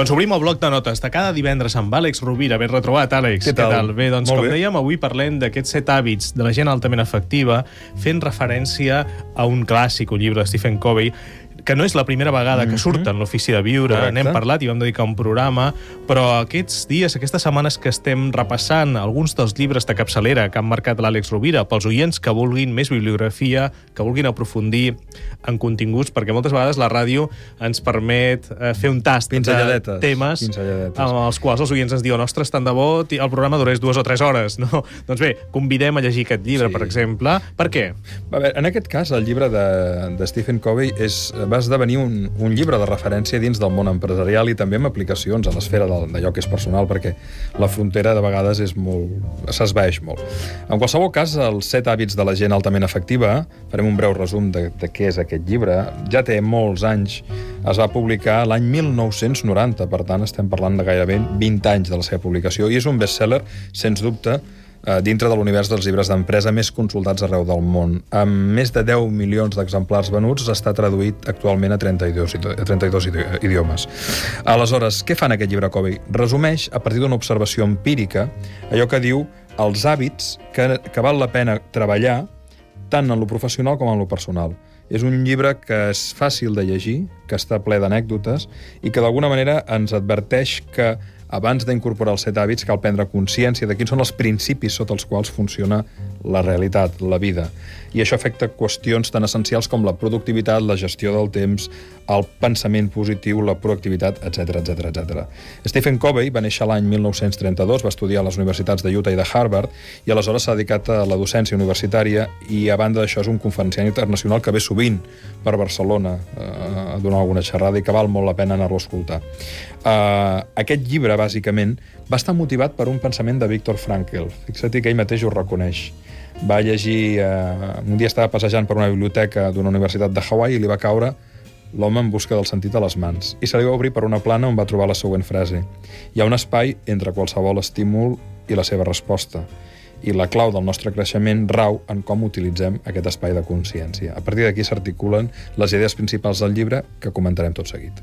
Doncs obrim el bloc de notes de cada divendres amb Àlex Rovira. Ben retrobat, Àlex. Què tal? Bé, doncs Molt com bé. dèiem, avui parlem d'aquests set hàbits de la gent altament efectiva, fent referència a un clàssic, un llibre de Stephen Covey, que no és la primera vegada que surt en l'Ofici de Viure, Mhm. Correcte. n'hem parlat i vam dedicar un programa, però aquests dies, aquestes setmanes que estem repassant alguns dels llibres de capçalera que han marcat l'Àlex Rovira, pels oients que vulguin més bibliografia, que vulguin aprofundir en continguts, perquè moltes vegades la ràdio ens permet eh, fer un tast de temes amb els quals els oients ens diuen ostres, tant de bo el programa durés dues o tres hores. No? Doncs bé, convidem a llegir aquest llibre, Sí. per exemple. Per què? A veure, en aquest cas, el llibre de, de Stephen Covey és, va esdevenir un, un llibre de referència dins del món empresarial i també amb aplicacions a l'esfera d'allò que és personal, perquè la frontera de vegades és molt s'esvaeix molt. En qualsevol cas, els set hàbits de la gent altament efectiva, farem un breu resum de, de què és aquest llibre, ja té molts anys, es va publicar l'any 1990, per tant estem parlant de gairebé 20 anys de la seva publicació, i és un bestseller, sens dubte, eh, dintre de l'univers dels llibres d'empresa més consultats arreu del món. Amb més de 10 milions d'exemplars venuts, està traduït actualment a 32, idi- a 32 idi- idiomes. Aleshores, què fan aquest llibre Covey? Resumeix, a partir d'una observació empírica, allò que diu els hàbits que, que val la pena treballar tant en lo professional com en lo personal. És un llibre que és fàcil de llegir, que està ple d'anècdotes i que d'alguna manera ens adverteix que abans d'incorporar els set hàbits cal prendre consciència de quins són els principis sota els quals funciona la realitat, la vida. I això afecta qüestions tan essencials com la productivitat, la gestió del temps, el pensament positiu, la proactivitat, etc etc etc. Stephen Covey va néixer l'any 1932, va estudiar a les universitats de Utah i de Harvard i aleshores s'ha dedicat a la docència universitària i a banda d'això és un conferenciant internacional que ve sovint per Barcelona eh, a donar alguna xerrada i que val molt la pena anar-lo a escoltar. Uh, aquest llibre, bàsicament, va estar motivat per un pensament de Viktor Frankl. Fixa't que ell mateix ho reconeix. Va llegir... Uh, un dia estava passejant per una biblioteca d'una universitat de Hawaii i li va caure l'home en busca del sentit a les mans. I se li va obrir per una plana on va trobar la següent frase. Hi ha un espai entre qualsevol estímul i la seva resposta. I la clau del nostre creixement rau en com utilitzem aquest espai de consciència. A partir d'aquí s'articulen les idees principals del llibre que comentarem tot seguit.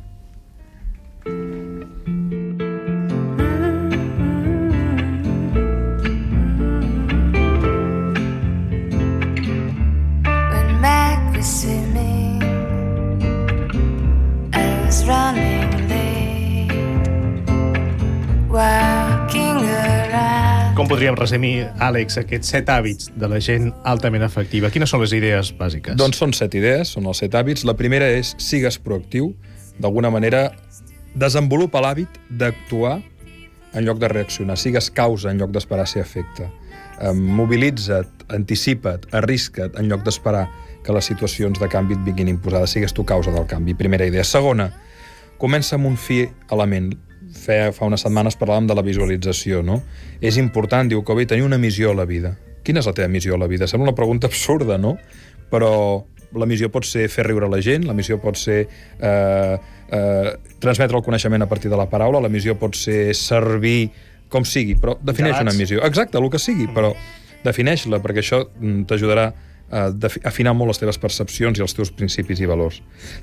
Com podríem resumir, Àlex, aquests set hàbits de la gent altament efectiva? Quines són les idees bàsiques? Doncs són set idees, són els set hàbits. La primera és sigues proactiu. D'alguna manera, desenvolupa l'hàbit d'actuar en lloc de reaccionar. Sigues causa en lloc d'esperar ser efecte. Mobilitza't, anticipa't, arrisca't en lloc d'esperar que les situacions de canvi et vinguin imposades. Sigues tu causa del canvi. Primera idea. Segona, comença amb un fi element. Fa, fa unes setmanes parlàvem de la visualització, no? És important, diu Covey, tenir una missió a la vida. Quina és la teva missió a la vida? Sembla una pregunta absurda, no? Però la missió pot ser fer riure la gent, la missió pot ser eh, eh, transmetre el coneixement a partir de la paraula, la missió pot ser servir com sigui, però defineix una missió. Exacte, el que sigui, però defineix-la, perquè això mm, t'ajudarà a defi- afinar molt les teves percepcions i els teus principis i valors.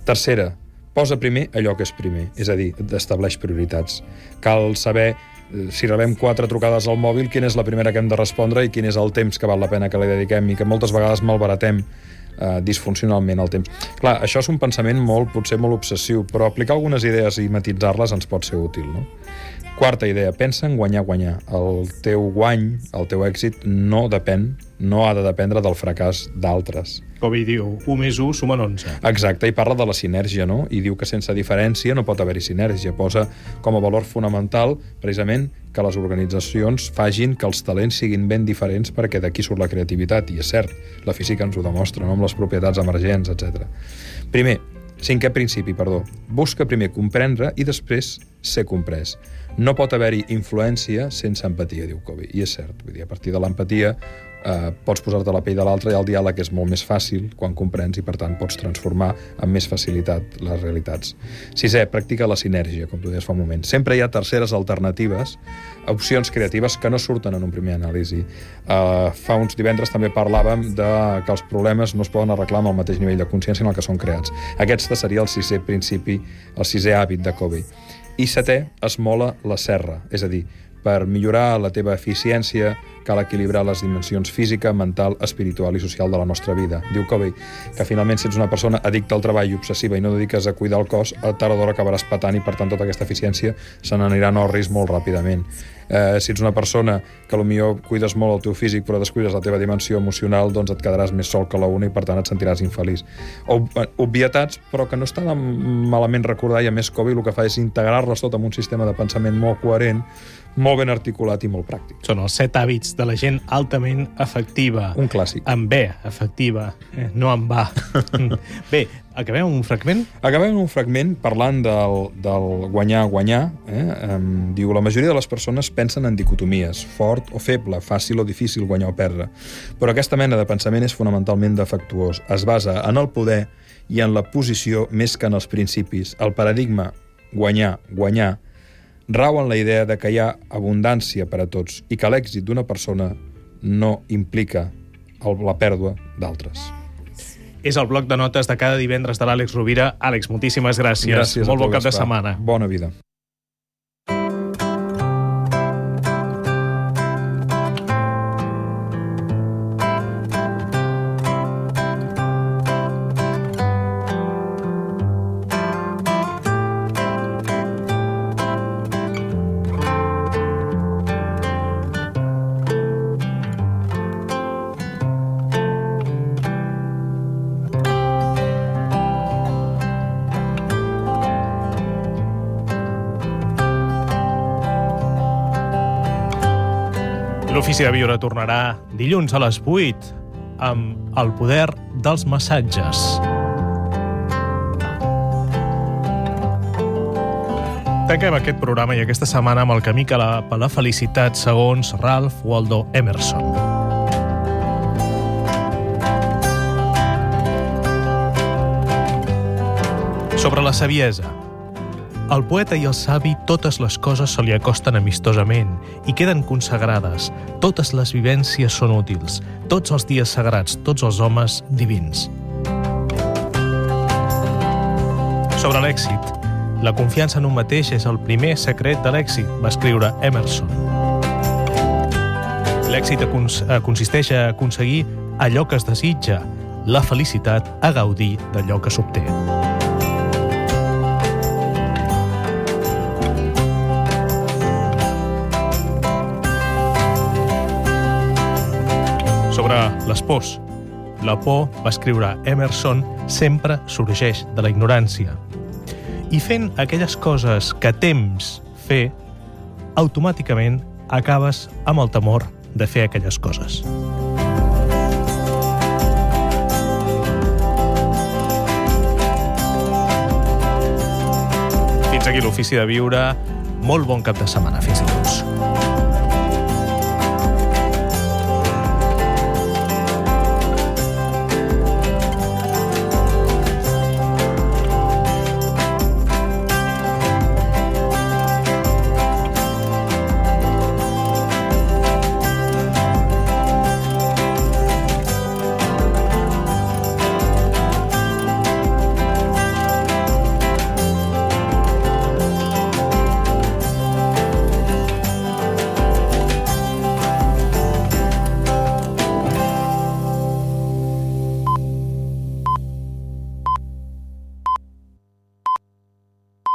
Tercera, posa primer allò que és primer, és a dir, estableix prioritats. Cal saber eh, si rebem quatre trucades al mòbil, quina és la primera que hem de respondre i quin és el temps que val la pena que li dediquem i que moltes vegades malbaratem eh, disfuncionalment el temps. Clar, això és un pensament molt, potser molt obsessiu, però aplicar algunes idees i matitzar-les ens pot ser útil, no? Quarta idea, pensa en guanyar, guanyar. El teu guany, el teu èxit, no depèn, no ha de dependre del fracàs d'altres. Covey diu, 1 més 1 sumen 11. Exacte, i parla de la sinergia, no? I diu que sense diferència no pot haver-hi sinergia. Posa com a valor fonamental, precisament, que les organitzacions fagin que els talents siguin ben diferents perquè d'aquí surt la creativitat, i és cert, la física ens ho demostra, no? amb les propietats emergents, etc. Primer, cinquè principi, perdó, busca primer comprendre i després ser comprès. No pot haver-hi influència sense empatia, diu Covey, i és cert. Vull dir, a partir de l'empatia eh, pots posar-te la pell de l'altre i el diàleg és molt més fàcil quan comprens i, per tant, pots transformar amb més facilitat les realitats. Sisè, practica la sinergia, com tu deies fa un moment. Sempre hi ha terceres alternatives, opcions creatives que no surten en un primer anàlisi. Uh, fa uns divendres també parlàvem de que els problemes no es poden arreglar amb el mateix nivell de consciència en el que són creats. Aquest seria el sisè principi, el sisè hàbit de Covey. I setè, esmola la serra, és a dir, per millorar la teva eficiència cal equilibrar les dimensions física, mental, espiritual i social de la nostra vida. Diu Covey que finalment si ets una persona addicta al treball i obsessiva i no dediques a cuidar el cos, a tard o d'hora acabaràs patant i per tant tota aquesta eficiència se n'anirà a risc molt ràpidament. Eh, si ets una persona que potser cuides molt el teu físic però descuides la teva dimensió emocional, doncs et quedaràs més sol que la una i per tant et sentiràs infeliç. Ob obvietats, però que no estan malament recordar i a més Covey el que fa és integrar-les tot en un sistema de pensament molt coherent molt ben articulat i molt pràctic. Són els set hàbits de la gent altament efectiva. Un clàssic. Amb B, efectiva, eh, no amb A. Bé, acabem un fragment? Acabem un fragment parlant del, del guanyar-guanyar. Eh? Um, diu, la majoria de les persones pensen en dicotomies, fort o feble, fàcil o difícil guanyar o perdre. Però aquesta mena de pensament és fonamentalment defectuós. Es basa en el poder i en la posició més que en els principis. El paradigma guanyar, guanyar, rau en la idea de que hi ha abundància per a tots i que l'èxit d'una persona no implica la pèrdua d'altres. És el bloc de notes de cada divendres de l'Àlex Rovira. Àlex, moltíssimes gràcies. gràcies Molt bon cap de setmana. Bona vida. L'Ofici de Viure tornarà dilluns a les 8 amb el poder dels massatges. Tanquem aquest programa i aquesta setmana amb el camí que la, per la felicitat segons Ralph Waldo Emerson. Sobre la saviesa. Al poeta i al savi totes les coses se li acosten amistosament i queden consagrades. Totes les vivències són útils. Tots els dies sagrats, tots els homes divins. Sobre l'èxit. La confiança en un mateix és el primer secret de l'èxit, va escriure Emerson. L'èxit eh, consisteix a aconseguir allò que es desitja, la felicitat a gaudir d'allò que s'obté. Sobre les pors. La por, va escriure Emerson, sempre sorgeix de la ignorància. I fent aquelles coses que tems fer, automàticament acabes amb el temor de fer aquelles coses. Fins aquí l'Ofici de Viure. Molt bon cap de setmana. Fins dilluns.